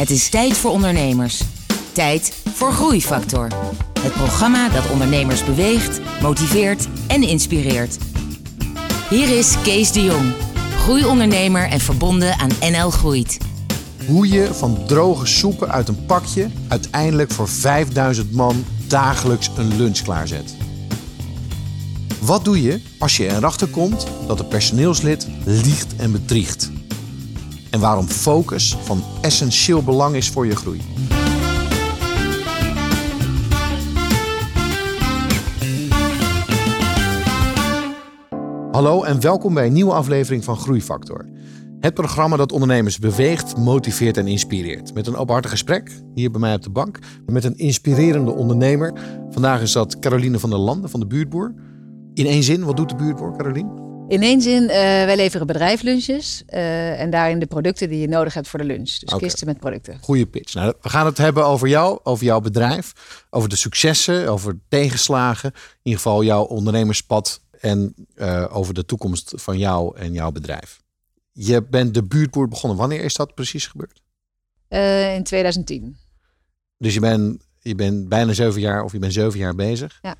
Het is tijd voor ondernemers. Tijd voor Groeifactor. Het programma dat ondernemers beweegt, motiveert en inspireert. Hier is Kees de Jong, groeiondernemer en verbonden aan NL Groeit. Hoe je van droge soepen uit een pakje uiteindelijk voor 5000 man dagelijks een lunch klaarzet. Wat doe je als je erachter komt dat een personeelslid liegt en bedriegt? En waarom focus van essentieel belang is voor je groei? Hallo en welkom bij een nieuwe aflevering van Groeifactor. Het programma dat ondernemers beweegt, motiveert en inspireert. Met een openhartig gesprek hier bij mij op de bank. Met een inspirerende ondernemer. Vandaag is dat Caroline van der Landen van de Buurtboer. In één zin, wat doet de Buurtboer, Caroline? In één zin, uh, wij leveren bedrijflunches uh, en daarin de producten die je nodig hebt voor de lunch. Dus okay. kisten met producten. Goeie pitch. Nou, we gaan het hebben over jou, over jouw bedrijf, over de successen, over tegenslagen. In ieder geval jouw ondernemerspad en uh, over de toekomst van jou en jouw bedrijf. Je bent de buurtboer begonnen. Wanneer is dat precies gebeurd? in 2010. Dus je bent, je bent bijna zeven jaar of je bent zeven jaar bezig. Ja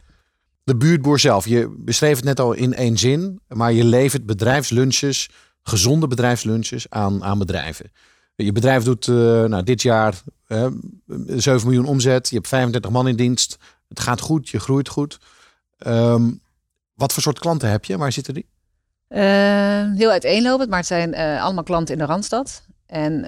de buurtboer zelf. Je beschreef het net al in één zin, maar je levert bedrijfslunches, gezonde bedrijfslunches aan, aan bedrijven. Je bedrijf doet uh, nou, dit jaar uh, 7 miljoen omzet. Je hebt 35 man in dienst. Het gaat goed, je groeit goed. Um, wat voor soort klanten heb je? Waar zitten die? Uh, heel uiteenlopend, maar het zijn uh, allemaal klanten in de Randstad. En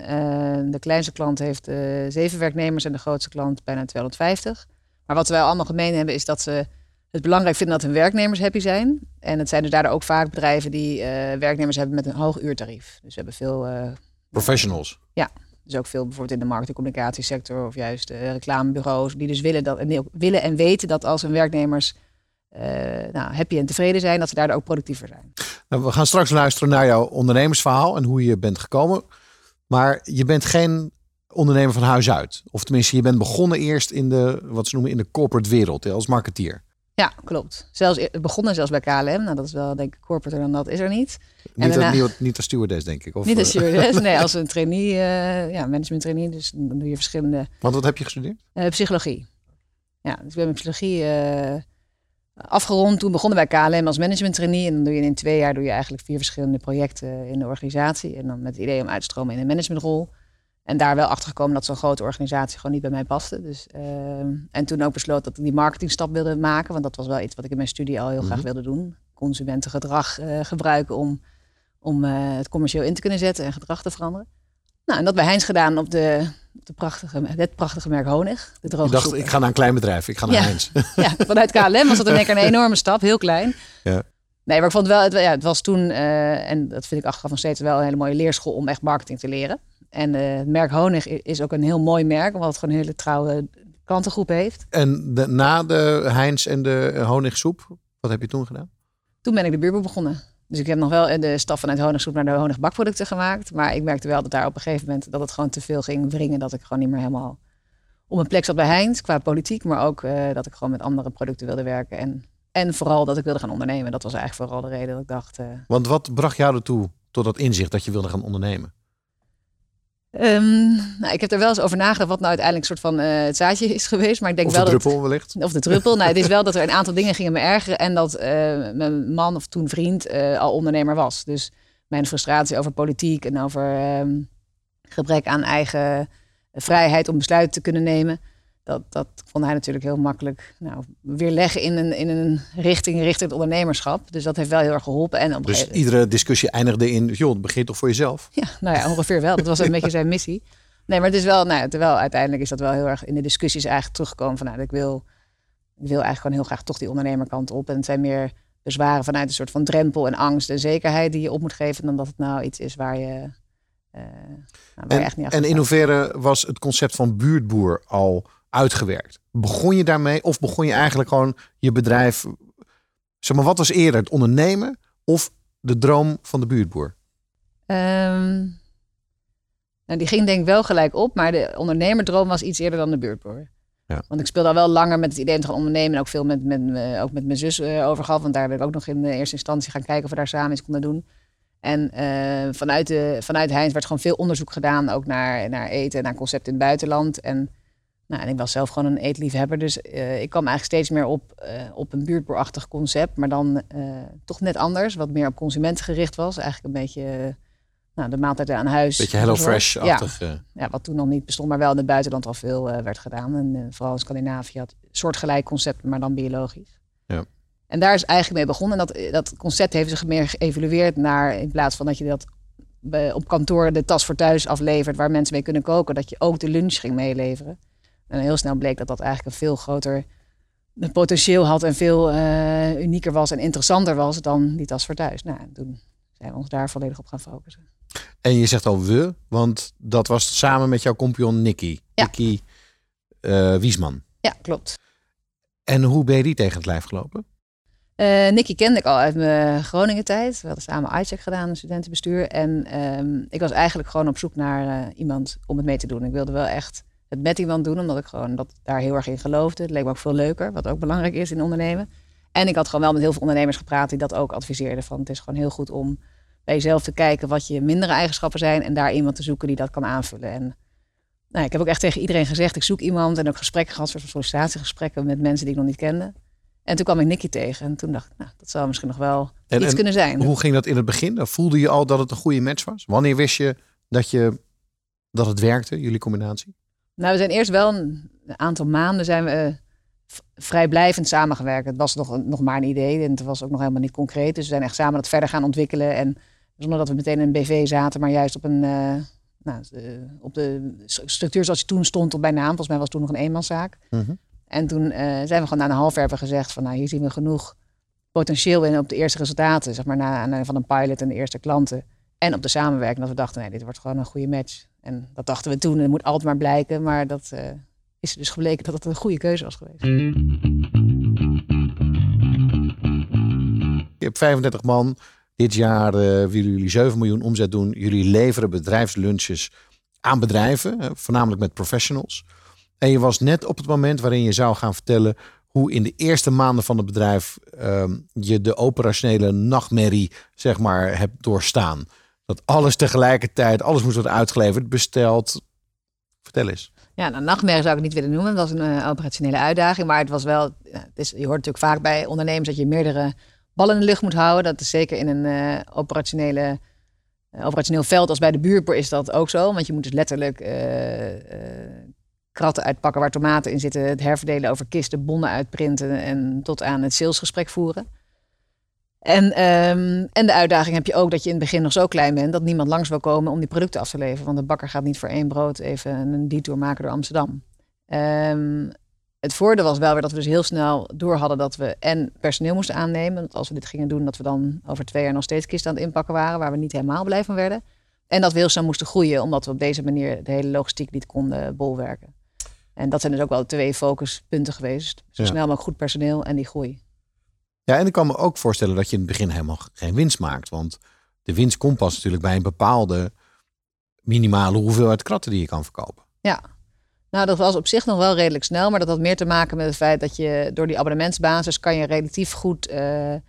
de kleinste klant heeft zeven werknemers en de grootste klant bijna 250. Maar wat wij allemaal gemeen hebben is dat ze het belangrijk vinden dat hun werknemers happy zijn. En het zijn dus daardoor ook vaak bedrijven die uh, werknemers hebben met een hoog uurtarief. Dus we hebben veel... Uh, Professionals. Ja, dus ook veel bijvoorbeeld in de markt- en communicatiesector of juist uh, reclamebureaus. Die dus willen, dat, willen en weten dat als hun werknemers nou, happy en tevreden zijn, dat ze daardoor ook productiever zijn. Nou, we gaan straks luisteren naar jouw ondernemersverhaal en hoe je bent gekomen. Maar je bent geen ondernemer van huis uit. Of tenminste, je bent begonnen eerst in de, wat ze noemen, in de corporate wereld, als marketeer. Ja, klopt. Zelfs, het begonnen zelfs bij KLM. Nou, dat is wel, denk ik, corporate dan dat is er niet. Niet, daarna, niet, niet als stewardess, denk ik. Of, niet als stewardess, nee, als een trainee, uh, ja, management trainee. Dus dan doe je verschillende... Want wat heb je gestudeerd? Uh, psychologie. Ja, dus ik ben mijn psychologie uh, afgerond. Toen begonnen bij KLM als management trainee. En dan doe je in twee jaar doe je eigenlijk vier verschillende projecten in de organisatie. En dan met het idee om uit te stromen in een managementrol. En daar wel achter gekomen dat zo'n grote organisatie gewoon niet bij mij paste. Dus, uh, en toen ook besloten dat ik die marketingstap wilde maken. Want dat was wel iets wat ik in mijn studie al heel graag mhm. wilde doen. Consumentengedrag uh, gebruiken om, om uh, het commercieel in te kunnen zetten en gedrag te veranderen. Nou, en dat bij Heinz gedaan op de, op de prachtige, het prachtige merk Honig. De droge ik dacht, ik ga naar een klein bedrijf. Ik ga naar ja. Heinz. ja, vanuit KLM was dat in een enorme stap. Heel klein. Ja. Nee, maar ik vond wel, het, ja, het was toen, en dat vind ik achteraf nog steeds wel een hele mooie leerschool om echt marketing te leren. En uh, het merk Honig is ook een heel mooi merk, omdat het gewoon een hele trouwe klantengroep heeft. En de, na de Heinz en de honigsoep, wat heb je toen gedaan? Toen ben ik de buurboer begonnen. Dus ik heb nog wel de stap vanuit honigsoep naar de honigbakproducten gemaakt. Maar ik merkte wel dat daar op een gegeven moment dat het gewoon te veel ging wringen. Dat ik gewoon niet meer helemaal op mijn plek zat bij Heinz qua politiek. Maar ook uh, dat ik gewoon met andere producten wilde werken. En, en vooral dat ik wilde gaan ondernemen. Dat was eigenlijk vooral de reden dat ik dacht... Uh, Want wat bracht jou ertoe tot dat inzicht dat je wilde gaan ondernemen? Um, nou, ik heb er wel eens over nagedacht wat nou uiteindelijk een soort van uh, het zaadje is geweest. Maar ik denk of wel de druppel dat, wellicht. Of de druppel. nou, het is wel dat er een aantal dingen gingen me ergeren. En dat uh, mijn man of toen vriend uh, al ondernemer was. Dus mijn frustratie over politiek en over um, gebrek aan eigen vrijheid om besluiten te kunnen nemen dat, dat vond hij natuurlijk heel makkelijk nou, weer leggen in een, in een richting richting het ondernemerschap. Dus dat heeft wel heel erg geholpen. En op dus iedere discussie eindigde in, joh, begin toch voor jezelf? Ja, nou ja, ongeveer wel. Dat was een beetje zijn missie. Nee, maar het is wel, nou, terwijl uiteindelijk is dat wel heel erg in de discussies eigenlijk teruggekomen van, nou, ik wil, ik wil eigenlijk gewoon heel graag toch die ondernemerkant op. En het zijn meer bezwaren vanuit een soort van drempel en angst en zekerheid die je op moet geven, dan dat het nou iets is waar je, uh, nou, waar en, je echt niet En in hoeverre was het concept van buurtboer al uitgewerkt? Begon je daarmee of begon je eigenlijk gewoon je bedrijf... Zeg maar, wat was eerder, het ondernemen of de droom van de buurtboer? Um, nou, die ging denk ik wel gelijk op, maar de ondernemerdroom was iets eerder dan de buurtboer. Ja. Want ik speelde al wel langer met het idee om te gaan ondernemen. En ook veel met, met, ook met mijn zus uh, over gehad. Want daar ben ik ook nog in de eerste instantie gaan kijken of we daar samen iets konden doen. En uh, vanuit, de, vanuit Heinz werd gewoon veel onderzoek gedaan, ook naar, naar eten, naar concepten in het buitenland. En, nou, en ik was zelf gewoon een eetliefhebber, dus uh, ik kwam eigenlijk steeds meer op, uh, op een buurtboerachtig concept, maar dan toch net anders, wat meer op consumenten gericht was. Eigenlijk een beetje nou, de maaltijd aan huis. Beetje Hello Fresh-achtig. Ja. ja. wat toen nog niet bestond, maar wel in het buitenland al veel werd gedaan. En vooral in Scandinavië had soortgelijk concept, maar dan biologisch. Ja. En daar is eigenlijk mee begonnen. En dat, dat concept heeft zich meer geëvalueerd naar, in plaats van dat je dat op kantoor de tas voor thuis aflevert, waar mensen mee kunnen koken, dat je ook de lunch ging meeleveren. En heel snel bleek dat dat eigenlijk een veel groter potentieel had en veel uh, unieker was en interessanter was dan die tas voor thuis. Nou, toen zijn we ons daar volledig op gaan focussen. En je zegt al we, want dat was samen met jouw compagnon Nicky. Ja. Nicky uh, Wiesman. Ja, klopt. En hoe ben je die tegen het lijf gelopen? Uh, Nicky kende ik al uit mijn Groningen tijd. We hadden samen iCheck gedaan, een studentenbestuur. En um, ik was eigenlijk gewoon op zoek naar iemand om het mee te doen. Ik wilde wel echt het met iemand doen, omdat ik gewoon dat daar heel erg in geloofde. Het leek me ook veel leuker, wat ook belangrijk is in ondernemen. En ik had gewoon wel met heel veel ondernemers gepraat die dat ook adviseerden. Van het is gewoon heel goed om bij jezelf te kijken wat je mindere eigenschappen zijn. En daar iemand te zoeken die dat kan aanvullen. En nou, ik heb ook echt tegen iedereen gezegd, ik zoek iemand. En ook gesprekken gehad, soort van sollicitatiegesprekken met mensen die ik nog niet kende. En toen kwam ik Nicky tegen en toen dacht ik, nou, dat zou misschien nog wel en, iets en kunnen zijn. Hoe ging dat in het begin? Voelde je al dat het een goede match was? Wanneer wist je dat, je dat het werkte, jullie combinatie? Nou, we zijn eerst wel een aantal maanden zijn we uh, vrijblijvend samengewerkt. Het was nog, nog maar een idee en het was ook nog helemaal niet concreet. Dus we zijn echt samen dat verder gaan ontwikkelen. En zonder dat we meteen in een BV zaten, maar juist op een... Uh, nou, op de structuur zoals die toen stond op bij naam. Volgens mij was het toen nog een eenmanszaak. Mm -hmm. En toen uh, zijn we gewoon na een half jaar gezegd van nou hier zien we genoeg potentieel in op de eerste resultaten, zeg maar na, na, van een pilot en de eerste klanten. En op de samenwerking dat we dachten nee dit wordt gewoon een goede match. En dat dachten we toen en dat moet altijd maar blijken, maar dat uh, is dus gebleken dat het een goede keuze was geweest. Je hebt 35 man. Dit jaar uh, willen jullie 7 miljoen omzet doen. Jullie leveren bedrijfslunches aan bedrijven, voornamelijk met professionals. En je was net op het moment waarin je zou gaan vertellen hoe in de eerste maanden van het bedrijf um, je de operationele nachtmerrie, zeg maar, hebt doorstaan. Dat alles tegelijkertijd, alles moest worden uitgeleverd, besteld. Vertel eens. Ja, nou, nachtmerrie zou ik niet willen noemen. Dat was een uh, operationele uitdaging. Maar het was wel, het is, je hoort natuurlijk vaak bij ondernemers dat je meerdere ballen in de lucht moet houden. Dat is zeker in een uh, operationele uh, operationeel veld als bij de buurboer is dat ook zo. Want je moet dus letterlijk kratten uitpakken waar tomaten in zitten, het herverdelen over kisten, bonnen uitprinten en tot aan het salesgesprek voeren. En, um, en de uitdaging heb je ook dat je in het begin nog zo klein bent dat niemand langs wil komen om die producten af te leveren. Want de bakker gaat niet voor één brood even een detour maken door Amsterdam. Um, het voordeel was wel weer dat we dus heel snel door hadden dat we en personeel moesten aannemen. Dat als we dit gingen doen, dat we dan over twee jaar nog steeds kisten aan het inpakken waren, waar we niet helemaal blij van werden. En dat we heel snel moesten groeien, omdat we op deze manier de hele logistiek niet konden bolwerken. En dat zijn dus ook wel twee focuspunten geweest. Zo Ja. snel mogelijk goed personeel en die groei. Ja, en ik kan me ook voorstellen dat je in het begin helemaal geen winst maakt. Want de winst komt pas natuurlijk bij een bepaalde minimale hoeveelheid kratten die je kan verkopen. Ja. Nou, dat was op zich nog wel redelijk snel, maar dat had meer te maken met het feit dat je door die abonnementsbasis kan je relatief goed eh, eh,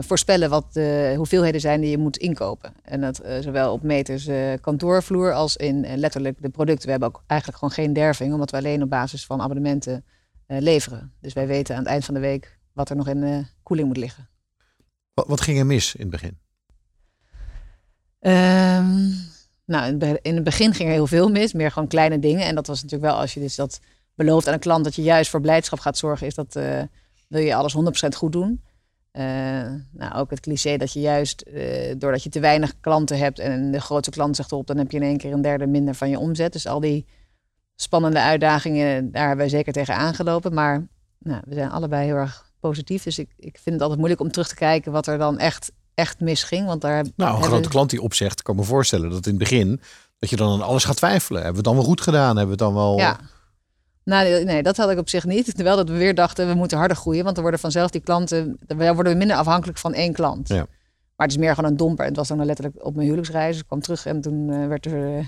voorspellen wat de hoeveelheden zijn die je moet inkopen. En dat eh, zowel op meters kantoorvloer als in letterlijk de producten. We hebben ook eigenlijk gewoon geen derving, omdat we alleen op basis van abonnementen leveren. Dus wij weten aan het eind van de week wat er nog in de koeling moet liggen. Wat, wat ging er mis in het begin? Ehm, nou, in het be- in het begin ging er heel veel mis, meer gewoon kleine dingen. En dat was natuurlijk wel als je dus dat belooft aan een klant dat je juist voor blijdschap gaat zorgen, is dat eh, wil je alles 100% goed doen. Eh, nou, ook het cliché dat je juist eh, doordat je te weinig klanten hebt en de grootste klant zegt op, dan heb je in één keer een derde minder van je omzet. Dus al die spannende uitdagingen, daar hebben wij zeker tegen aangelopen. Maar nou, we zijn allebei heel erg positief. Dus ik, ik vind het altijd moeilijk om terug te kijken wat er dan echt, echt misging. Want daar Nou, een hebben- grote klant die opzegt, kan me voorstellen dat in het begin dat je dan aan alles gaat twijfelen. Hebben we het dan wel goed gedaan? Hebben we het dan wel. Ja. Nou, nee, nee, dat had ik op zich niet. Terwijl dat we weer dachten, we moeten harder groeien. Want dan worden vanzelf die klanten, dan worden we minder afhankelijk van één klant. Ja. Maar het is meer gewoon een domper. Het was dan letterlijk op mijn huwelijksreis. Ik kwam terug en toen eh, werd er, eh,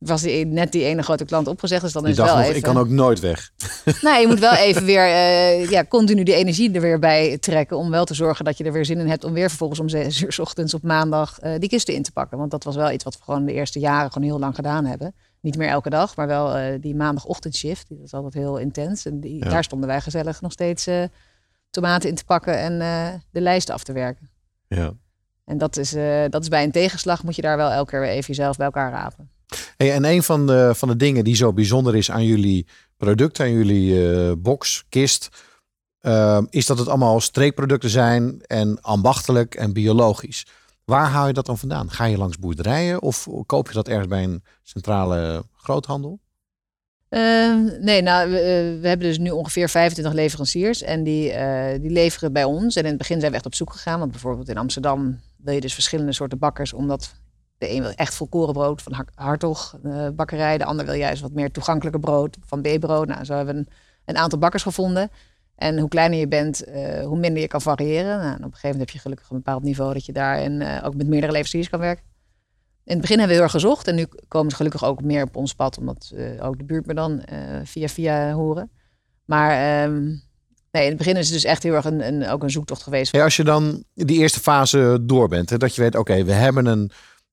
was die, net die ene grote klant opgezegd. Dus dan Je is wel nog, even... ik kan ook nooit weg. Nou, je moet wel even weer eh, ja, continu die energie er weer bij trekken. Om wel te zorgen dat je er weer zin in hebt om weer vervolgens om zes uur 's ochtends op maandag eh, die kisten in te pakken. Want dat was wel iets wat we gewoon de eerste jaren gewoon heel lang gedaan hebben. Niet meer elke dag, maar wel eh, die maandagochtendshift. Die was altijd heel intens. En die, Ja. daar stonden wij gezellig nog steeds tomaten in te pakken en de lijsten af te werken. Ja. En dat is, dat is bij een tegenslag moet je daar wel elke keer weer even jezelf bij elkaar rapen. En een van de, van de dingen die zo bijzonder is aan jullie product, aan jullie eh, box, kist, ehm, is dat het allemaal streekproducten zijn en ambachtelijk en biologisch. Waar haal je dat dan vandaan? Ga je langs boerderijen of koop je dat ergens bij een centrale groothandel? Ehm, nee, nou, we, eh, we hebben dus nu ongeveer 25 leveranciers en die, eh, die leveren bij ons. En in het begin zijn we echt op zoek gegaan, want bijvoorbeeld in Amsterdam wil je dus verschillende soorten bakkers, omdat de een wil echt volkorenbrood van Har- Hartog eh, bakkerij, de ander wil juist wat meer toegankelijker brood van B-brood. Nou, zo hebben we een, een aantal bakkers gevonden. En hoe kleiner je bent, eh, hoe minder je kan variëren. Nou, en op een gegeven moment heb je gelukkig een bepaald niveau dat je daarin eh, ook met meerdere leveranciers kan werken. In het begin hebben we heel erg gezocht en nu komen ze gelukkig ook meer op ons pad, omdat ook de buurt me dan via via horen. Maar ehm, nee, in het begin is het dus echt heel erg een, een, ook een zoektocht geweest. Als je dan die eerste fase door bent, hè, dat je weet, oké, we hebben een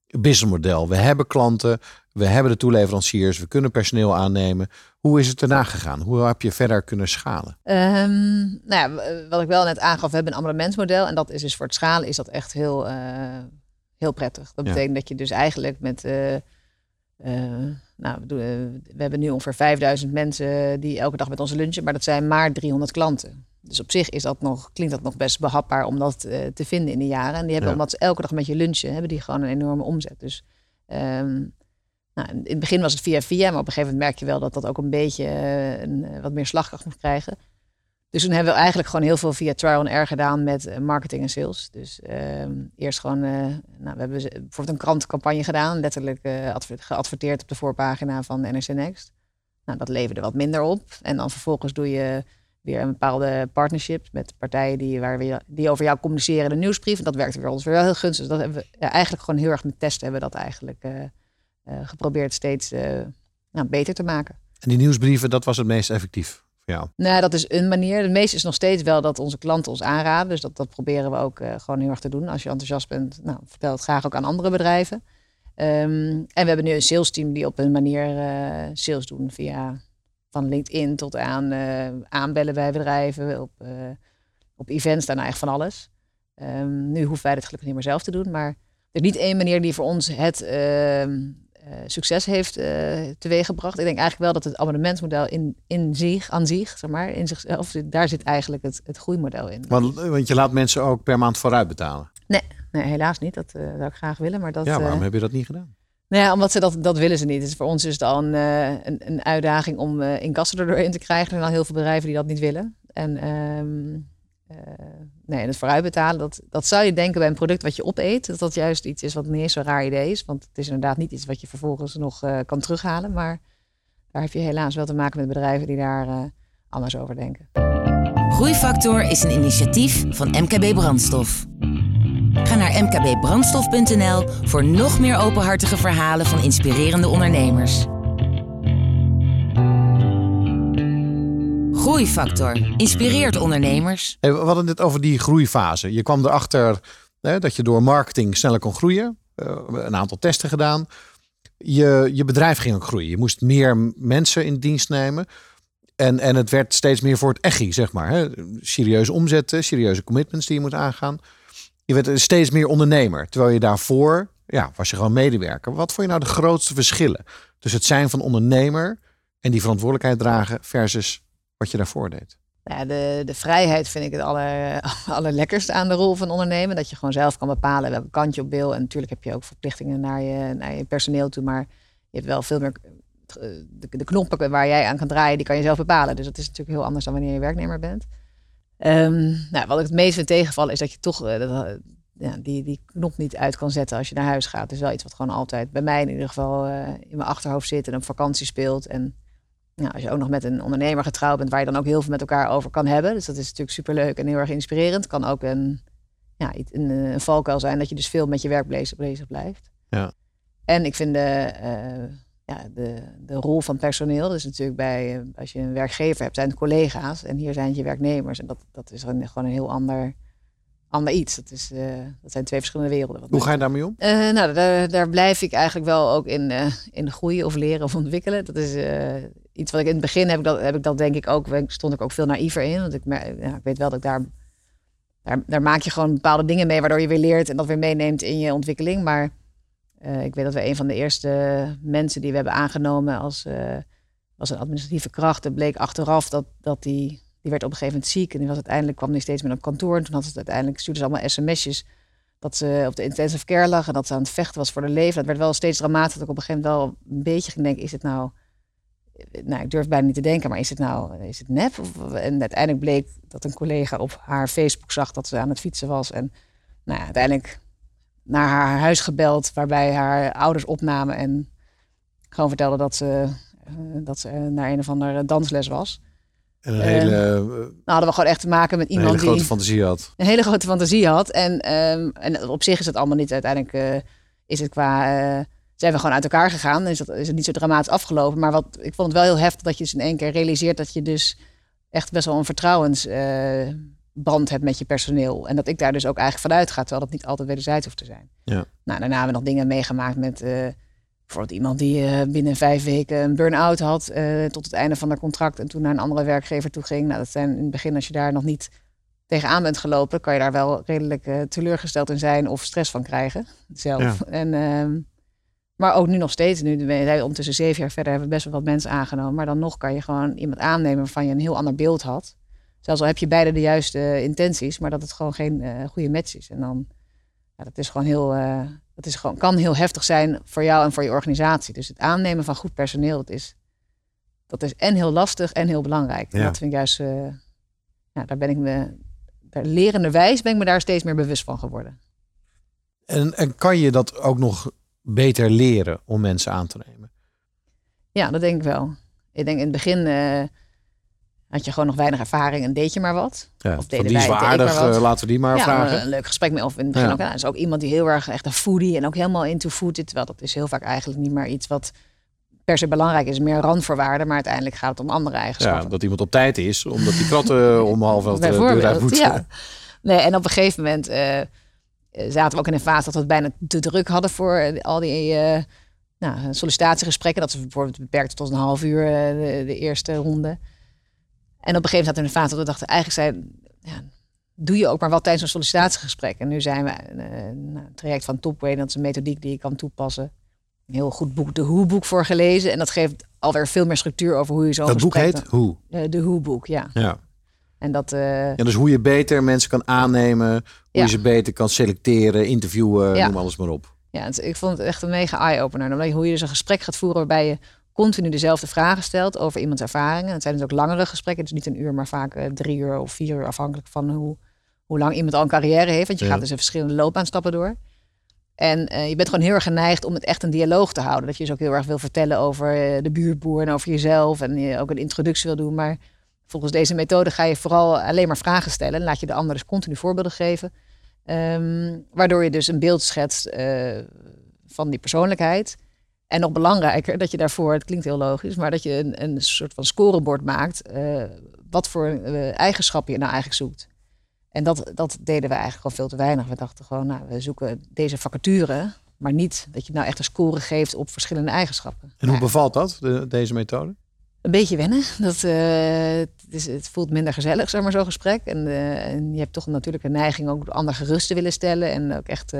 businessmodel, we hebben klanten, we hebben de toeleveranciers, we kunnen personeel aannemen. Hoe is het daarna gegaan? Hoe heb je verder kunnen schalen? Ehm, nou ja, wat ik wel net aangaf, we hebben een abonnementsmodel. En dat is dus voor het schalen is dat echt heel, eh, heel prettig. Dat Ja. betekent dat je dus eigenlijk met... eh, eh, nou, we hebben nu ongeveer 5000 mensen die elke dag met ons lunchen. Maar dat zijn maar 300 klanten. Dus op zich is dat nog, klinkt dat nog best behapbaar om dat eh, te vinden in de jaren. En die hebben, Ja. omdat ze elke dag met je lunchen, hebben die gewoon een enorme omzet. Dus ehm, nou, in het begin was het via via, maar op een gegeven moment merk je wel dat dat ook een beetje eh, een, eh, wat meer slagkracht moet krijgen. Dus toen hebben we eigenlijk gewoon heel veel via trial and error gedaan met marketing en sales. Dus ehm, eerst gewoon, nou, we hebben bijvoorbeeld een krantencampagne gedaan, letterlijk adver- geadverteerd op de voorpagina van NRC Next. Nou, dat leverde wat minder op. En dan vervolgens doe je weer een bepaalde partnership met partijen die, waar we, die over jou communiceren in een nieuwsbrief. En dat werkte voor ons weer wel heel gunstig. Dus dat hebben we ja, eigenlijk gewoon heel erg met testen hebben we dat eigenlijk eh, eh, geprobeerd steeds nou, beter te maken. En die nieuwsbrieven, dat was het meest effectief voor jou. Nou, dat is een manier. De meeste is nog steeds wel dat onze klanten ons aanraden. Dus dat, dat proberen we ook gewoon heel erg te doen. Als je enthousiast bent, nou, vertel het graag ook aan andere bedrijven. Ehm, en we hebben nu een sales team die op een manier sales doen via van LinkedIn tot aan eh, aanbellen bij bedrijven, op, eh, op events, daarna echt van alles. Ehm, nu hoeven wij het gelukkig niet meer zelf te doen, maar er is niet één manier die voor ons het ehm, eh, succes heeft teweeggebracht. Ik denk eigenlijk wel dat het abonnementsmodel in, in zich, aan zich, zeg maar, in zichzelf, daar zit eigenlijk het, het groeimodel in. Want, want je laat mensen ook per maand vooruit betalen. Nee, helaas niet. Dat zou ik graag willen, maar dat. Ja, waarom heb je dat niet gedaan? Nou ja, omdat ze dat, dat willen ze niet. Dus voor ons is het al een, eh, een, een uitdaging om eh inkassen er doorheen te krijgen. Er zijn al heel veel bedrijven die dat niet willen. En ehm, eh, nee, en het vooruitbetalen, dat, dat zou je denken bij een product wat je opeet. Dat dat juist iets is wat niet eens zo'n raar idee is. Want het is inderdaad niet iets wat je vervolgens nog kan terughalen. Maar daar heb je helaas wel te maken met bedrijven die daar anders over denken. Groeifactor is een initiatief van MKB Brandstof. Ga naar mkbbrandstof.nl voor nog meer openhartige verhalen van inspirerende ondernemers. Groeifactor inspireert ondernemers. We hadden het over die groeifase. Je kwam erachter hè, dat je door marketing sneller kon groeien. Eh, een aantal testen gedaan. Je, je bedrijf ging ook groeien. Je moest meer mensen in dienst nemen. En, en het werd steeds meer voor het echi, zeg maar. Hè. Serieuze omzetten, serieuze commitments die je moet aangaan. Je werd steeds meer ondernemer. Terwijl je daarvoor, ja, was je gewoon medewerker. Wat vond je nou de grootste verschillen tussen het zijn van ondernemer en die verantwoordelijkheid dragen versus wat je daarvoor deed? Ja, de, de vrijheid vind ik het aller, allerlekkerste aan de rol van ondernemen. Dat je gewoon zelf kan bepalen welke kant je op wil. En natuurlijk heb je ook verplichtingen naar je, naar je personeel toe. Maar je hebt wel veel meer... eh, De, de knoppen waar jij aan kan draaien, die kan je zelf bepalen. Dus dat is natuurlijk heel anders dan wanneer je werknemer bent. Ehm, nou, wat ik het meest vind tegenvallen is dat je toch eh, dat, eh, ja, die, die knop niet uit kan zetten als je naar huis gaat. Is wel iets wat gewoon altijd bij mij in ieder geval eh, in mijn achterhoofd zit en op vakantie speelt. En ja, als je ook nog met een ondernemer getrouwd bent, waar je dan ook heel veel met elkaar over kan hebben. Dus dat is natuurlijk superleuk en heel erg inspirerend. Kan ook een, ja, een, een valkuil zijn dat je dus veel met je werk bezig, bezig blijft. Ja. En ik vind de, ja, de, de rol van personeel. Dus natuurlijk bij, eh, als je een werkgever hebt, zijn het collega's. En hier zijn het je werknemers. En dat, dat is gewoon een heel ander, ander iets. Dat, is, uh, dat zijn twee verschillende werelden. Hoe ga je daarmee om? Uh, nou, daar, daar blijf ik eigenlijk wel ook in, uh, in groeien of leren of ontwikkelen. Dat is iets wat ik in het begin heb ik dat, heb ik dat denk ik ook, stond ik ook veel naïver in. Want ik, ja, ik weet wel dat ik daar, daar, daar maak je gewoon bepaalde dingen mee waardoor je weer leert en dat weer meeneemt in je ontwikkeling. Maar uh, ik weet dat we een van de eerste mensen die we hebben aangenomen als, uh, een administratieve kracht. Het bleek achteraf dat, dat die, die werd op een gegeven moment ziek. En die was uiteindelijk kwam die steeds meer op kantoor. En toen had het uiteindelijk stuurde ze allemaal sms'jes dat ze op de intensive care lag en dat ze aan het vechten was voor de leven. Dat werd wel steeds dramatisch. Dat ik op een gegeven moment wel een beetje ging denken, is het nou... Nou, ik durf bijna niet te denken, maar is het nou is het nep? En uiteindelijk bleek dat een collega op haar Facebook zag dat ze aan het fietsen was. En nou uiteindelijk naar haar huis gebeld, waarbij haar ouders opnamen en gewoon vertelden dat ze, uh, dat ze naar een of andere dansles was. En een hele. Uh, nou, hadden we gewoon echt te maken met iemand een hele grote die fantasie had. een hele grote fantasie had. En, um, en op zich is het allemaal niet uiteindelijk. Uh, is het qua. zijn we gewoon uit elkaar gegaan. Is, dat, is het niet zo dramatisch afgelopen. Maar wat, ik vond het wel heel heftig dat je dus in één keer realiseert dat je dus echt best wel een vertrouwens band hebt met je personeel. En dat ik daar dus ook eigenlijk vanuit ga, terwijl dat niet altijd wederzijds hoeft te zijn. Ja. Nou, daarna hebben we nog dingen meegemaakt met uh, bijvoorbeeld iemand die uh, binnen vijf weken een burn-out had uh, tot het einde van haar contract en toen naar een andere werkgever toe ging. Nou, dat zijn in het begin, als je daar nog niet tegenaan bent gelopen, kan je daar wel redelijk teleurgesteld in zijn of stress van krijgen zelf. Ja. En, ehm, maar ook nu nog steeds, nu zijn ondertussen zeven jaar verder, hebben we best wel wat mensen aangenomen. Maar dan nog kan je gewoon iemand aannemen waarvan je een heel ander beeld had. Zelfs al heb je beide de juiste intenties, maar dat het gewoon geen uh, goede match is. En dan, ja, dat is gewoon heel, uh, dat is gewoon, kan heel heftig zijn voor jou en voor je organisatie. Dus het aannemen van goed personeel, dat is, dat is en heel lastig en heel belangrijk. En Ja. dat vind ik juist, uh, ja, daar ben ik me, daar lerenderwijs ben ik me daar steeds meer bewust van geworden. En, en kan je dat ook nog beter leren om mensen aan te nemen? Ja, dat denk ik wel. Ik denk in het begin uh, had je gewoon nog weinig ervaring en deed je maar wat. Ja, Of deden die wij, aardig, maar wat. eh, laten we die maar ja, vragen. een leuk gesprek mee. Of in het begin Ja. ook, ja, is ook iemand die heel erg echt een foodie en ook helemaal into food. Terwijl dat is heel vaak eigenlijk niet meer iets wat per se belangrijk is. Meer randvoorwaarden, maar uiteindelijk gaat het om andere Ja, eigenschappen. dat iemand op tijd is, omdat die kratten om half elf de deur uit moeten. ja. Nee, en op een gegeven moment eh, zaten we ook in een fase dat we het bijna te druk hadden voor eh, al die eh, nou, sollicitatiegesprekken. Dat ze bijvoorbeeld beperkt tot een half uur eh, de, de eerste ronde. En op een gegeven moment zaten we in een fase dat we dachten, eigenlijk zijn, ja, doe je ook maar wat tijdens een sollicitatiegesprek. En nu zijn we een traject van Topway, dat is een methodiek die je kan toepassen. Een heel goed boek, de Hoe-boek voor gelezen. En dat geeft alweer veel meer structuur over hoe je zo'n Dat boek gesprek heet Hoe. Eh, de Hoe-boek, ja. Ja. En dat... eh, ja, dus hoe je beter mensen kan aannemen, hoe Ja. je ze beter kan selecteren, interviewen, Ja. noem alles maar op. Ja, ik vond het echt een mega eye-opener. Hoe je dus een gesprek gaat voeren waarbij je continu dezelfde vragen stelt over iemands ervaringen. Het zijn dus ook langere gesprekken, dus niet een uur, maar vaak eh, drie uur of vier uur, afhankelijk van hoe, hoe lang iemand al een carrière heeft. Want je Ja. gaat dus in verschillende loopbaanstappen door. En eh, je bent gewoon heel erg geneigd om het echt een dialoog te houden. Dat je dus ook heel erg wil vertellen over eh, de buurtboer en over jezelf. En je ook een introductie wil doen. Maar volgens deze methode ga je vooral alleen maar vragen stellen. En laat je de ander dus continu voorbeelden geven. Ehm, waardoor je dus een beeld schetst van die persoonlijkheid. En nog belangrijker, dat je daarvoor, het klinkt heel logisch, maar dat je een, een soort van scorebord maakt. eh, wat voor eh, eigenschappen je nou eigenlijk zoekt. En dat, dat deden we eigenlijk gewoon veel te weinig. We dachten gewoon, nou, we zoeken deze vacature, maar niet dat je nou echt een score geeft op verschillende eigenschappen. En hoe bevalt dat, de- deze methode? een beetje wennen. Dat, eh, het, is, het voelt minder gezellig, zeg maar, zo'n gesprek. En, en je hebt toch natuurlijk een neiging ook de ander gerust te willen stellen. En ook echt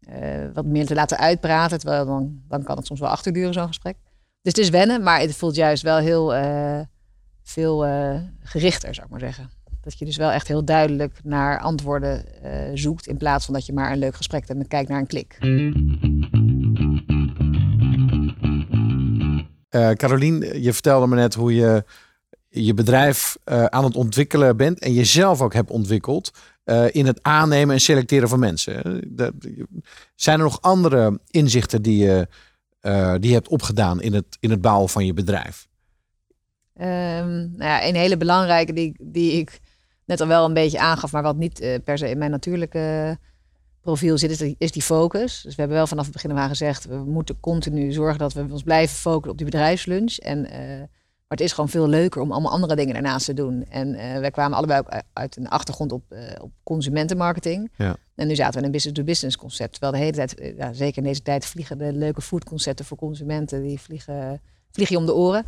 eh, wat meer te laten uitpraten. Terwijl dan, dan kan het soms wel achterduren, zo'n gesprek. Dus het is wennen, maar het voelt juist wel heel eh, veel eh, gerichter, zou ik maar zeggen. Dat je dus wel echt heel duidelijk naar antwoorden zoekt. In plaats van dat je maar een leuk gesprek hebt en kijkt naar een klik. Eh Carolien, je vertelde me net hoe je je bedrijf aan het ontwikkelen bent en jezelf ook hebt ontwikkeld eh, in het aannemen en selecteren van mensen. Eh, zijn er nog andere inzichten die je, eh, die hebt opgedaan in het, in het bouwen van je bedrijf? Ehm, nou ja, een hele belangrijke die, die ik net al wel een beetje aangaf, maar wat niet per se in mijn natuurlijke profiel zit, is die, is die focus. Dus we hebben wel vanaf het begin aan gezegd, we moeten continu zorgen dat we ons blijven focussen op die bedrijfslunch. En, maar het is gewoon veel leuker om allemaal andere dingen daarnaast te doen. En uh, wij kwamen allebei ook uit een achtergrond op, uh, op consumentenmarketing. Ja. En nu zaten we in een business-to-business concept. Terwijl de hele tijd, ja, zeker in deze tijd, vliegen de leuke foodconcepten voor consumenten, die vliegen, vliegen je om de oren.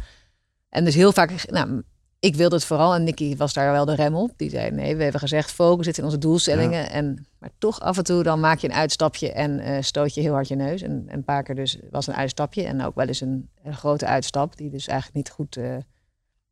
En dus heel vaak, nou, ik wilde het vooral en Nicky was daar wel de rem op. Die zei: nee, we hebben gezegd, focus zit in onze doelstellingen. En, maar toch af en toe dan maak je een uitstapje en uh, stoot je heel hard je neus. En, een paar keer dus was een uitstapje en ook wel eens een, een grote uitstap, die dus eigenlijk niet goed, uh,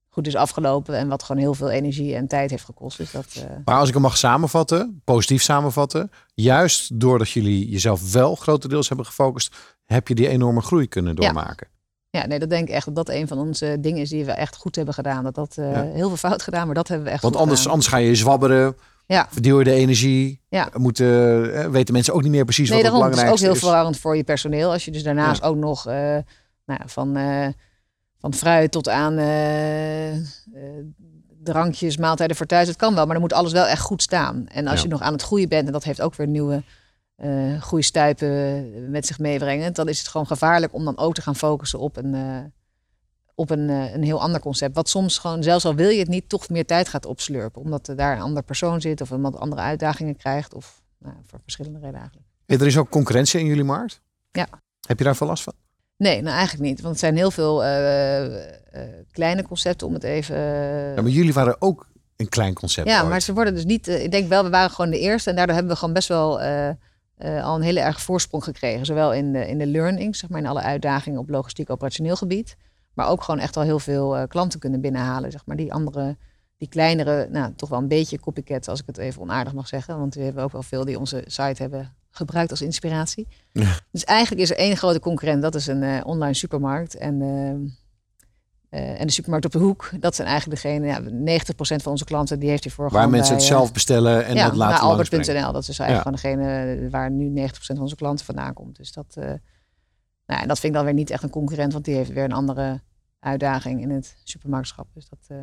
goed is afgelopen. En wat gewoon heel veel energie en tijd heeft gekost. Dus dat, uh... Maar als ik hem mag samenvatten, positief samenvatten, juist doordat jullie jezelf wel grotendeels hebben gefocust, heb je die enorme groei kunnen doormaken. Ja. Ja, nee, dat denk ik echt dat dat een van onze dingen is die we echt goed hebben gedaan. Dat dat uh, ja. heel veel fout gedaan, maar dat hebben we echt Want goed anders, gedaan. anders ga je zwabberen, ja. verdeel je de energie. Ja. Moeten, uh, weten mensen ook niet meer precies nee, wat het belangrijkste is. Het is ook heel verwarrend voor je personeel. Als je dus daarnaast ja. ook nog uh, nou ja, van, van fruit tot aan drankjes, maaltijden voor thuis. Het kan wel, maar dan moet alles wel echt goed staan. En als Ja. je nog aan het groeien bent, en dat heeft ook weer nieuwe uh, groeistuipen met zich meebrengen, dan is het gewoon gevaarlijk om dan ook te gaan focussen op een, uh, op een, uh, een heel ander concept. Wat soms gewoon, zelfs al wil je het niet, toch meer tijd gaat opslurpen. Omdat er daar een ander persoon zit of iemand andere uitdagingen krijgt. Of nou, voor verschillende redenen eigenlijk. Er is ook concurrentie in jullie markt. Ja. Heb je daar veel last van? Nee, nou eigenlijk niet. Want het zijn heel veel kleine concepten om het even... Ja, maar jullie waren ook een klein concept. Ja, ooit. maar ze worden dus niet... ik denk wel, we waren gewoon de eerste. En daardoor hebben we gewoon best wel... Uh, al een hele erg voorsprong gekregen. Zowel in de, in de learning, zeg maar, in alle uitdagingen op logistiek operationeel gebied. Maar ook gewoon echt al heel veel uh, klanten kunnen binnenhalen. Zeg maar, die andere, die kleinere, nou, toch wel een beetje copycat, als ik het even onaardig mag zeggen. Want we hebben ook wel veel die onze site hebben gebruikt als inspiratie. Ja. Dus eigenlijk is er één grote concurrent, dat is een uh, online supermarkt. En, uh, en de supermarkt op de hoek, dat zijn eigenlijk degene, ja, 90% van onze klanten, die heeft hiervoor Waar mensen bij, het zelf bestellen en ja, dat laten naar Albert.nl. Dat is eigenlijk ja. gewoon degene waar nu 90% van onze klanten vandaan komt. Dus dat, uh, nou, en dat vind ik dan weer niet echt een concurrent, want die heeft weer een andere uitdaging in het supermarktschap. Dus dat, uh...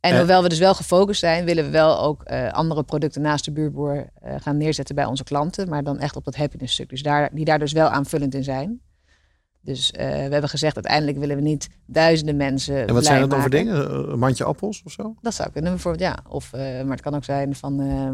En hoewel we dus wel gefocust zijn, willen we wel ook andere producten naast de buurtboer gaan neerzetten bij onze klanten. Maar dan echt op dat happiness stuk. Dus daar, die daar dus wel aanvullend in zijn. Dus uh, we hebben gezegd, uiteindelijk willen we niet duizenden mensen. En wat zijn dat dan voor dingen? Een mandje appels of zo? Dat zou kunnen, bijvoorbeeld, ja. Of, uh, maar het kan ook zijn van. Uh,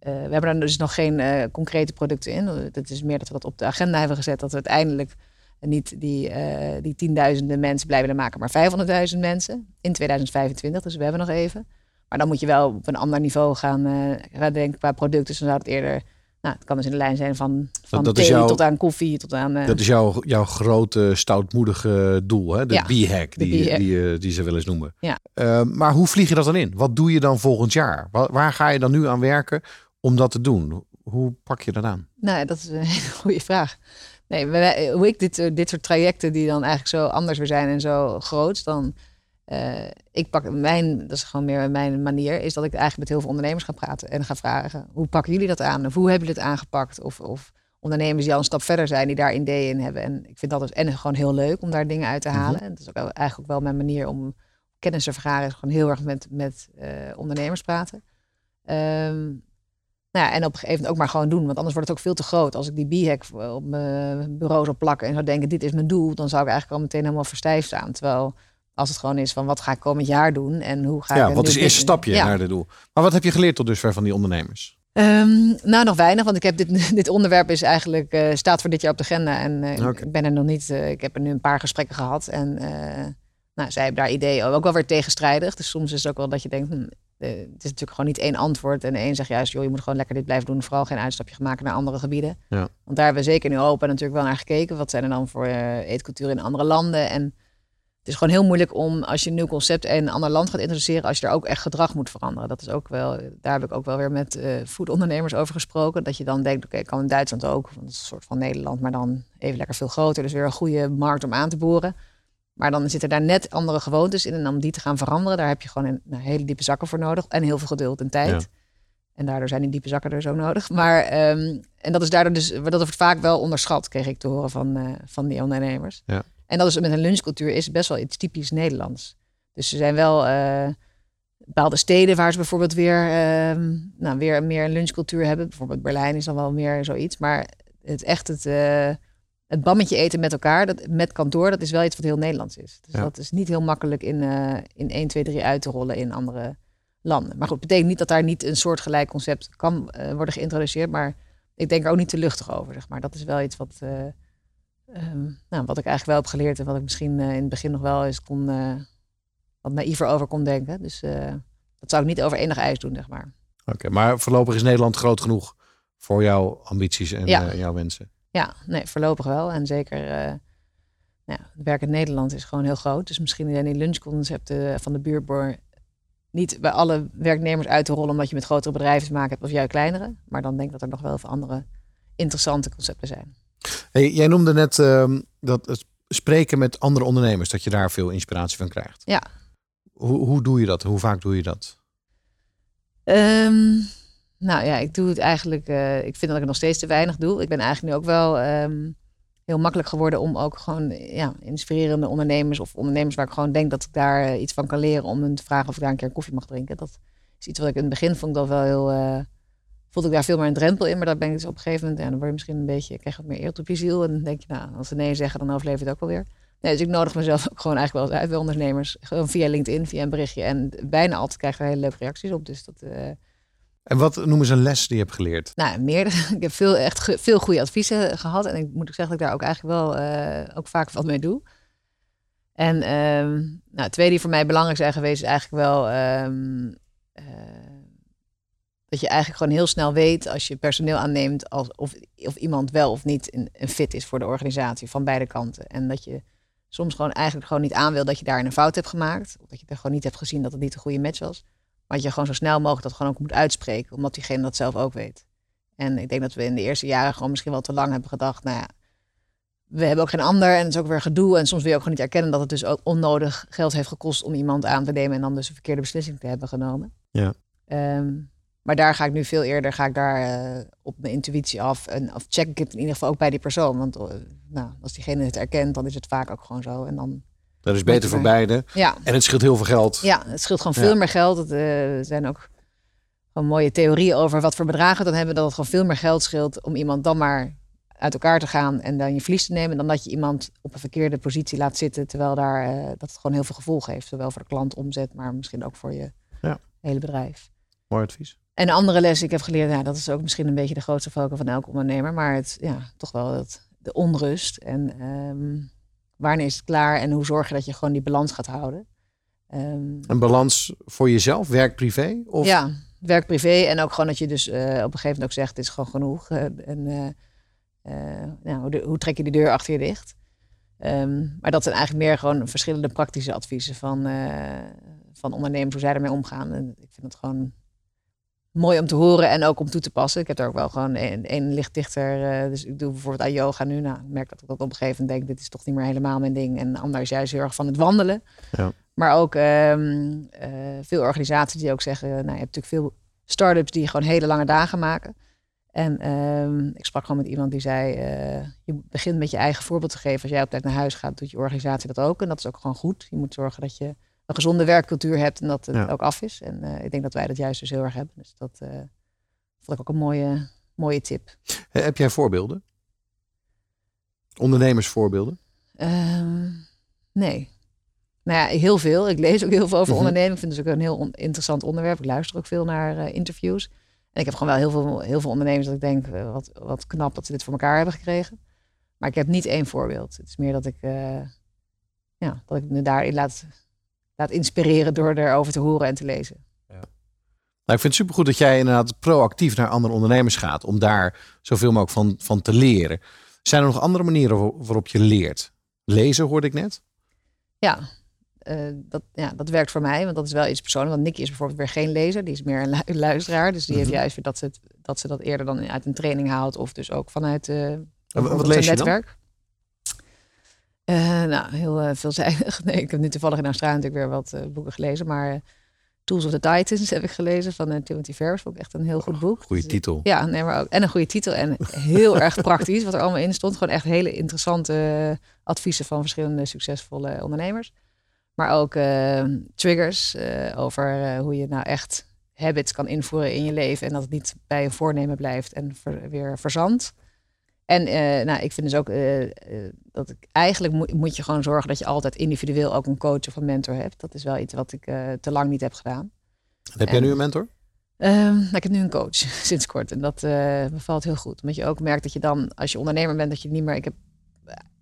we hebben er dus nog geen concrete producten in. Het is meer dat we dat op de agenda hebben gezet. Dat we uiteindelijk niet die, die tienduizenden mensen blijven maken, maar 500.000 mensen in 2025. Dus we hebben nog even. Maar dan moet je wel op een ander niveau gaan, gaan denken qua producten. Dus dan zou het eerder nou, het kan dus in de lijn zijn van, van dat thee jouw, tot aan koffie, tot aan... Uh... Dat is jouw, jouw grote, stoutmoedige doel, hè? de ja, B-hack, die, die, die, ze wel eens noemen. Ja. Uh, maar hoe vlieg je dat dan in? Wat doe je dan volgend jaar? Waar, waar, ga je dan nu aan werken om dat te doen? Hoe pak je dat aan? Nou, dat is een hele goede vraag. Nee, hoe ik dit, dit soort trajecten die dan eigenlijk zo anders weer zijn en zo groot, dan... Uh, ik pak mijn, dat is gewoon meer mijn manier, is dat ik eigenlijk met heel veel ondernemers ga praten en ga vragen: hoe pakken jullie dat aan? Of hoe hebben jullie het aangepakt? Of, of ondernemers die al een stap verder zijn, die daar ideeën in hebben. En ik vind dat dus en gewoon heel leuk om daar dingen uit te halen. Mm -hmm. En het is ook eigenlijk ook wel mijn manier om kennis te vergaren, is gewoon heel erg met, met uh, ondernemers praten. Um, nou ja, en op een gegeven moment ook maar gewoon doen, want anders wordt het ook veel te groot. Als ik die B-hack op mijn bureau zou plakken en zou denken: dit is mijn doel, dan zou ik eigenlijk al meteen helemaal verstijfd staan. Terwijl als het gewoon is van wat ga ik komend jaar doen en hoe ga ja, ik. Ja, wat is het eerste stapje ja. naar dit doel? Maar wat heb je geleerd tot dusver van die ondernemers? Um, nou, nog weinig, want ik heb dit, dit onderwerp is eigenlijk uh, staat voor dit jaar op de agenda en uh, okay. ik ben er nog niet. Uh, ik heb er nu een paar gesprekken gehad en nou, zij hebben daar ideeën ook wel weer tegenstrijdig. Dus soms is het ook wel dat je denkt, hm, het is natuurlijk gewoon niet één antwoord en de een zegt juist, joh, je moet gewoon lekker dit blijven doen, vooral geen uitstapje maken naar andere gebieden. Ja. Want daar hebben we zeker in Europa natuurlijk wel naar gekeken. Wat zijn er dan voor eetcultuur in andere landen en is gewoon heel moeilijk om als je een nieuw concept in een ander land gaat introduceren, als je er ook echt gedrag moet veranderen. Dat is ook wel, daar heb ik ook wel weer met uh, foodondernemers over gesproken. Dat je dan denkt, oké, okay, kan in Duitsland ook, want dat is een soort van Nederland, maar dan even lekker veel groter. Dus weer een goede markt om aan te boren. Maar dan zitten daar net andere gewoontes in en om die te gaan veranderen, daar heb je gewoon een, nou, hele diepe zakken voor nodig en heel veel geduld en tijd. Ja. En daardoor zijn die diepe zakken er zo nodig. Maar, um, en dat is daardoor dus, dat wordt vaak wel onderschat, kreeg ik te horen van, uh, van die ondernemers. Ja. En dat is met een lunchcultuur is best wel iets typisch Nederlands. Dus ze zijn wel uh, bepaalde steden waar ze bijvoorbeeld weer, ehm, nou, weer meer een lunchcultuur hebben. Bijvoorbeeld Berlijn is dan wel meer zoiets. Maar het echt het, uh, het bammetje eten met elkaar, dat, met kantoor, dat is wel iets wat heel Nederlands is. Dus dat is niet heel makkelijk in, uh, in 1, 2, 3 uit te rollen in andere landen. Maar goed, betekent niet dat daar niet een soortgelijk concept kan worden geïntroduceerd. Maar ik denk er ook niet te luchtig over, zeg maar. Dat is wel iets wat, um, nou, wat ik eigenlijk wel heb geleerd en wat ik misschien in het begin nog wel eens kon wat naïver over kon denken. Dus uh, dat zou ik niet over enig ijs doen, zeg maar. Oké, maar voorlopig is Nederland groot genoeg voor jouw ambities en ja. jouw wensen? Ja, nee, voorlopig wel. En zeker, nou ja, het werk in Nederland is gewoon heel groot. Dus misschien zijn die lunchconcepten van de buurtboer niet bij alle werknemers uit te rollen omdat je met grotere bedrijven te maken hebt of juist kleinere. Maar dan denk ik dat er nog wel veel andere interessante concepten zijn. Hey, jij noemde net uh, dat het spreken met andere ondernemers, dat je daar veel inspiratie van krijgt. Ja, hoe, hoe doe je dat? Hoe vaak doe je dat? Um, nou ja, ik doe het eigenlijk. Uh, ik vind dat ik het nog steeds te weinig doe. Ik ben eigenlijk nu ook wel um, heel makkelijk geworden om ook gewoon ja, inspirerende ondernemers of ondernemers waar ik gewoon denk dat ik daar uh, iets van kan leren om hen te vragen of ik daar een keer koffie mag drinken. Dat is iets wat ik in het begin vond dat wel heel. Uh, voelde ik daar veel meer een drempel in, maar daar ben ik dus op een gegeven moment. Ja, dan word je misschien een beetje, krijg wat meer eer op je ziel. En dan denk je, nou, als ze nee zeggen, dan overleef je het ook wel weer. Nee, dus ik nodig mezelf ook gewoon eigenlijk wel eens uit bij ondernemers. Gewoon via LinkedIn, via een berichtje. En bijna altijd krijg je hele leuke reacties op. Dus dat... Uh... En wat noemen ze een les die je hebt geleerd? Nou, meer. Ik heb veel, echt veel goede adviezen gehad. En ik moet ook zeggen dat ik daar ook eigenlijk wel uh, ook vaak wat mee doe. En um, nou, twee die voor mij belangrijk zijn geweest, is eigenlijk wel um, uh, dat je eigenlijk gewoon heel snel weet als je personeel aanneemt als, of, of iemand wel of niet een, een fit is voor de organisatie van beide kanten. En dat je soms gewoon eigenlijk gewoon niet aan wil dat je daar een fout hebt gemaakt. Of dat je er gewoon niet hebt gezien dat het niet een goede match was. Maar dat je gewoon zo snel mogelijk dat gewoon ook moet uitspreken, omdat diegene dat zelf ook weet. En ik denk dat we in de eerste jaren gewoon misschien wel te lang hebben gedacht, nou ja, we hebben ook geen ander en het is ook weer gedoe. En soms wil je ook gewoon niet erkennen dat het dus ook onnodig geld heeft gekost om iemand aan te nemen en dan dus een verkeerde beslissing te hebben genomen. Ja. Um, maar daar ga ik nu veel eerder ga ik daar, uh, op mijn intuïtie af. En, of check ik het in ieder geval ook bij die persoon. Want uh, nou, als diegene het erkent, dan is het vaak ook gewoon zo. En dan dat is beter voor beide. Ja. En het scheelt heel veel geld. Ja, het scheelt gewoon veel meer geld. Uh, er zijn ook gewoon mooie theorieën over wat voor bedragen dan hebben. Dat het gewoon veel meer geld scheelt om iemand dan maar uit elkaar te gaan en dan je verlies te nemen. Dan dat je iemand op een verkeerde positie laat zitten. Terwijl daar, dat het gewoon heel veel gevolgen heeft. Zowel voor de klant omzet, maar misschien ook voor je ja. hele bedrijf. Mooi advies. En een andere les die ik heb geleerd, ja, dat is ook misschien een beetje de grootste valkuil van elke ondernemer, maar het, ja, toch wel het, de onrust en um, wanneer is het klaar en hoe zorg je dat je gewoon die balans gaat houden. Um, een balans voor jezelf, werk-privé? Of? Ja, werk-privé en ook gewoon dat je dus uh, op een gegeven moment ook zegt, het is gewoon genoeg. Uh, en uh, nou, hoe, de, hoe, trek je die deur achter je dicht? Um, maar dat zijn eigenlijk meer gewoon verschillende praktische adviezen van, van ondernemers, hoe zij ermee omgaan. En ik vind het gewoon mooi om te horen en ook om toe te passen. Ik heb er ook wel gewoon een, een licht dichter. Uh, dus ik doe bijvoorbeeld aan yoga nu. Nou, ik merk dat ik dat op een gegeven moment denk, dit is toch niet meer helemaal mijn ding. En anders juist heel erg van het wandelen. Ja. Maar ook um, uh, veel organisaties die ook zeggen, nou, je hebt natuurlijk veel start-ups die gewoon hele lange dagen maken. En um, ik sprak gewoon met iemand die zei, uh, je begint met je eigen voorbeeld te geven. Als jij op tijd naar huis gaat, doet je organisatie dat ook. En dat is ook gewoon goed. Je moet zorgen dat je een gezonde werkcultuur hebt en dat het ook af is. En uh, ik denk dat wij dat juist dus heel erg hebben. Dus dat uh, vond ik ook een mooie, mooie tip. Heb jij voorbeelden? Ondernemersvoorbeelden? Um, nee. Nou ja, heel veel. Ik lees ook heel veel over mm -hmm. ondernemen. Ik vind het ook een heel interessant onderwerp. Ik luister ook veel naar uh, interviews. En ik heb gewoon wel heel veel, heel veel ondernemers dat ik denk, wat, wat knap dat ze dit voor elkaar hebben gekregen. Maar ik heb niet één voorbeeld. Het is meer dat ik, ja, dat ik me daarin laat laat inspireren door erover te horen en te lezen. Ja. Nou, ik vind het supergoed dat jij inderdaad proactief naar andere ondernemers gaat om daar zoveel mogelijk van, van te leren. Zijn er nog andere manieren waarop je leert? Lezen hoorde ik net. Ja, uh, dat, ja, dat werkt voor mij, want dat is wel iets persoonlijks. Want Nicky is bijvoorbeeld weer geen lezer, die is meer een lu luisteraar. Dus die heeft juist weer dat ze, het, dat ze dat eerder dan uit een training haalt of dus ook vanuit uh, wat lees je netwerk. Dan? Uh, nou, heel uh, veelzijdig. Nee, ik heb nu toevallig in Australië natuurlijk weer wat uh, boeken gelezen. Maar Tools of the Titans heb ik gelezen van Timothy Ferris. Vond ik echt een heel goed boek. Goede titel. Ja, nee, maar ook, en een goede titel. En heel erg praktisch wat er allemaal in stond. Gewoon echt hele interessante adviezen van verschillende succesvolle ondernemers. Maar ook triggers over hoe je nou echt habits kan invoeren in je leven. En dat het niet bij een voornemen blijft en ver, weer verzandt. En nou, ik vind dus ook dat ik eigenlijk moet, moet je gewoon zorgen dat je altijd individueel ook een coach of een mentor hebt. Dat is wel iets wat ik te lang niet heb gedaan. Heb jij nu een mentor? Um, ik heb nu een coach sinds kort en dat bevalt heel goed. Omdat je ook merkt dat je dan, als je ondernemer bent, dat je niet meer. Ik heb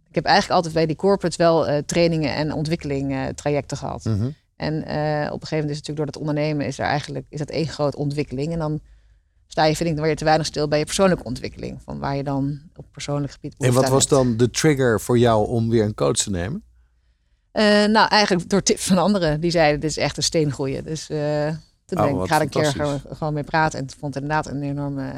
ik heb eigenlijk altijd bij die corporates wel trainingen en ontwikkeling trajecten gehad. Mm -hmm. En op een gegeven moment is natuurlijk door het ondernemen is er eigenlijk is dat één grote ontwikkeling. En dan sta je, vind ik, dan weer te weinig stil bij je persoonlijke ontwikkeling. Van waar je dan op persoonlijk gebied. En wat was dan de trigger voor jou om weer een coach te nemen? nou, eigenlijk door tips van anderen. Die zeiden, dit is echt een steengroeien. Dus toen oh, denk ik, ga er een keer gewoon, mee praten. En het vond inderdaad een enorme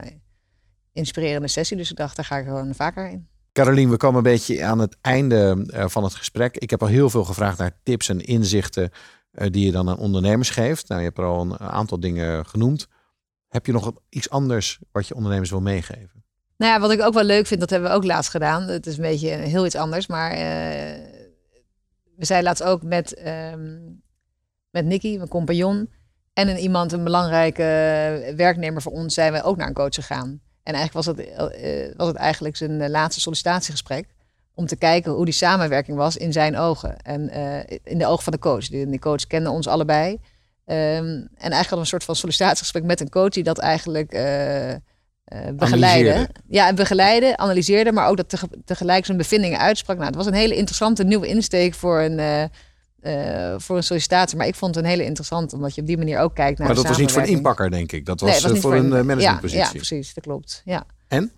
inspirerende sessie. Dus ik dacht, daar ga ik gewoon vaker in. Carolien, we komen een beetje aan het einde eh, van het gesprek. Ik heb al heel veel gevraagd naar tips en inzichten eh, die je dan aan ondernemers geeft. Nou, je hebt er al een aantal dingen genoemd. Heb je nog iets anders wat je ondernemers wil meegeven? Nou ja, wat ik ook wel leuk vind, dat hebben we ook laatst gedaan. Het is een beetje heel iets anders, maar uh, we zijn laatst ook met, um, met Nicky, mijn compagnon, en een iemand, een belangrijke werknemer voor ons, zijn we ook naar een coach gegaan. En eigenlijk was het, uh, was het eigenlijk zijn eh, laatste sollicitatiegesprek. Om te kijken hoe die samenwerking was in zijn ogen. En uh, in de ogen van de coach. De, coach kende ons allebei. Um, en eigenlijk hadden we een soort van sollicitatiegesprek met een coach die dat eigenlijk uh, begeleide. Ja, begeleide, analyseerde, maar ook dat tegelijk zijn bevindingen uitsprak. Nou, het was een hele interessante nieuwe insteek voor een uh, voor een sollicitatie. Maar ik vond het een hele interessant, omdat je op die manier ook kijkt naar. Maar dat was niet voor een inpakker, denk ik. Dat was, nee, was voor, een managementpositie. Ja, ja, precies, dat klopt. Ja. En?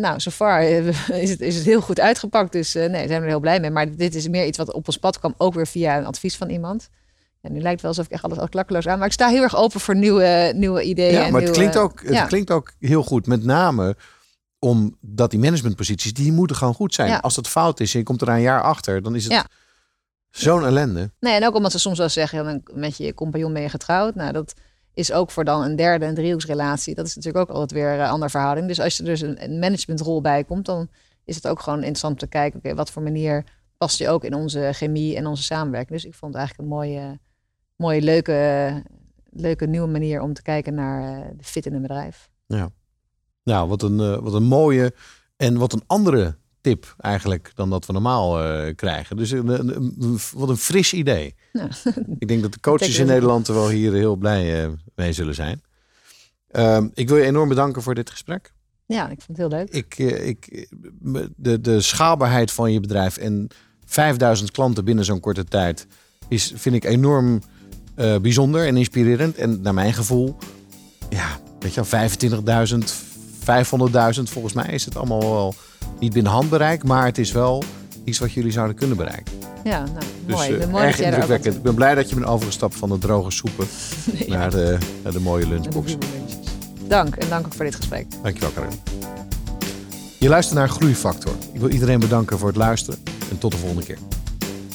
Nou, zo far is het, is het heel goed uitgepakt. Dus nee, zijn we er heel blij mee. Maar dit is meer iets wat op ons pad kwam, ook weer via een advies van iemand. Ja, nu lijkt het wel alsof ik echt alles al klakkeloos aan. Maar ik sta heel erg open voor nieuwe, nieuwe ideeën. Ja, maar het, klinkt ook, het klinkt ook heel goed. Met name omdat die managementposities, die moeten gewoon goed zijn. Als het fout is en je komt er een jaar achter, dan is het Zo'n ellende. Nee, en ook omdat ze soms wel zeggen, met je compagnon ben je getrouwd. Nou, dat is ook voor dan een derde, een driehoeksrelatie. Dat is natuurlijk ook altijd weer een andere verhouding. Dus als er dus een, managementrol bij komt, dan is het ook gewoon interessant te kijken, oké, wat voor manier past je ook in onze chemie en onze samenwerking. Dus ik vond het eigenlijk een mooie, mooie leuke, leuke nieuwe manier om te kijken naar eh, de fit in een bedrijf. Ja, nou, wat een, eh, wat een mooie en wat een andere tip eigenlijk dan dat we normaal uh, krijgen. Dus een, wat een fris idee. Ik denk dat de coaches in Nederland er wel hier heel blij uh, mee zullen zijn. Uh, ik wil je enorm bedanken voor dit gesprek. Ja, ik vond het heel leuk. Ik, uh, ik, de, de schaalbaarheid van je bedrijf en 5000 klanten binnen zo'n korte tijd is, vind ik enorm bijzonder en inspirerend. En naar mijn gevoel, ja, weet je wel, 25.000, 500.000, volgens mij is het allemaal wel niet binnen handbereik, maar het is wel iets wat jullie zouden kunnen bereiken. Ja, nou, dus, mooi. Uh, mooi erg indrukwekkend. Ik ben blij dat je bent overgestapt van de droge soepen naar, de, naar de mooie lunchbox. Dank en dank ook voor dit gesprek. Dankjewel, Karin. Je luistert naar Groeifactor. Ik wil iedereen bedanken voor het luisteren en tot de volgende keer.